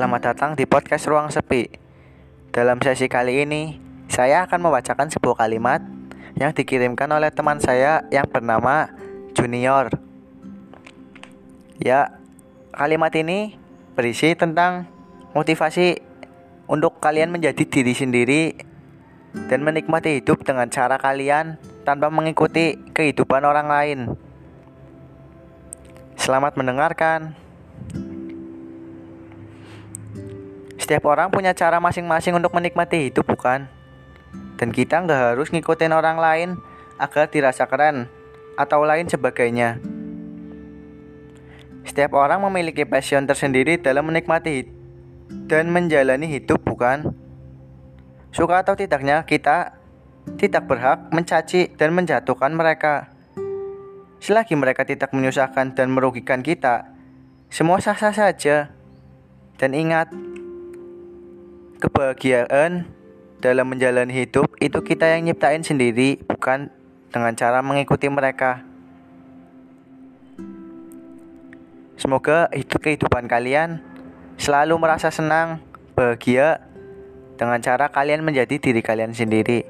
Selamat datang di podcast Ruang Sepi. Dalam sesi kali ini, saya akan membacakan sebuah kalimat yang dikirimkan oleh teman saya yang bernama Junior. Ya, kalimat ini berisi tentang motivasi untuk kalian menjadi diri sendiri dan menikmati hidup dengan cara kalian tanpa mengikuti kehidupan orang lain. Selamat mendengarkan. Setiap orang punya cara masing-masing untuk menikmati hidup, bukan? Dan kita nggak harus ngikutin orang lain agar dirasa keren atau lain sebagainya. Setiap orang memiliki passion tersendiri dalam menikmati dan menjalani hidup, bukan? Suka atau tidaknya, kita tidak berhak mencaci dan menjatuhkan mereka. Selagi mereka tidak menyusahkan dan merugikan kita, semua sah-sah saja. Dan ingat, Kebahagiaan dalam menjalani hidup itu kita yang nyiptain sendiri, bukan dengan cara mengikuti mereka. Semoga itu kehidupan kalian selalu merasa senang, bahagia dengan cara kalian menjadi diri kalian sendiri.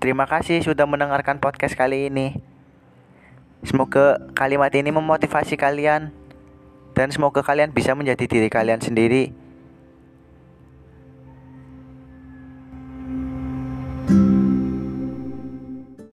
Terima kasih sudah mendengarkan podcast kali ini. Semoga kalimat ini memotivasi kalian dan semoga kalian bisa menjadi diri kalian sendiri Thank you.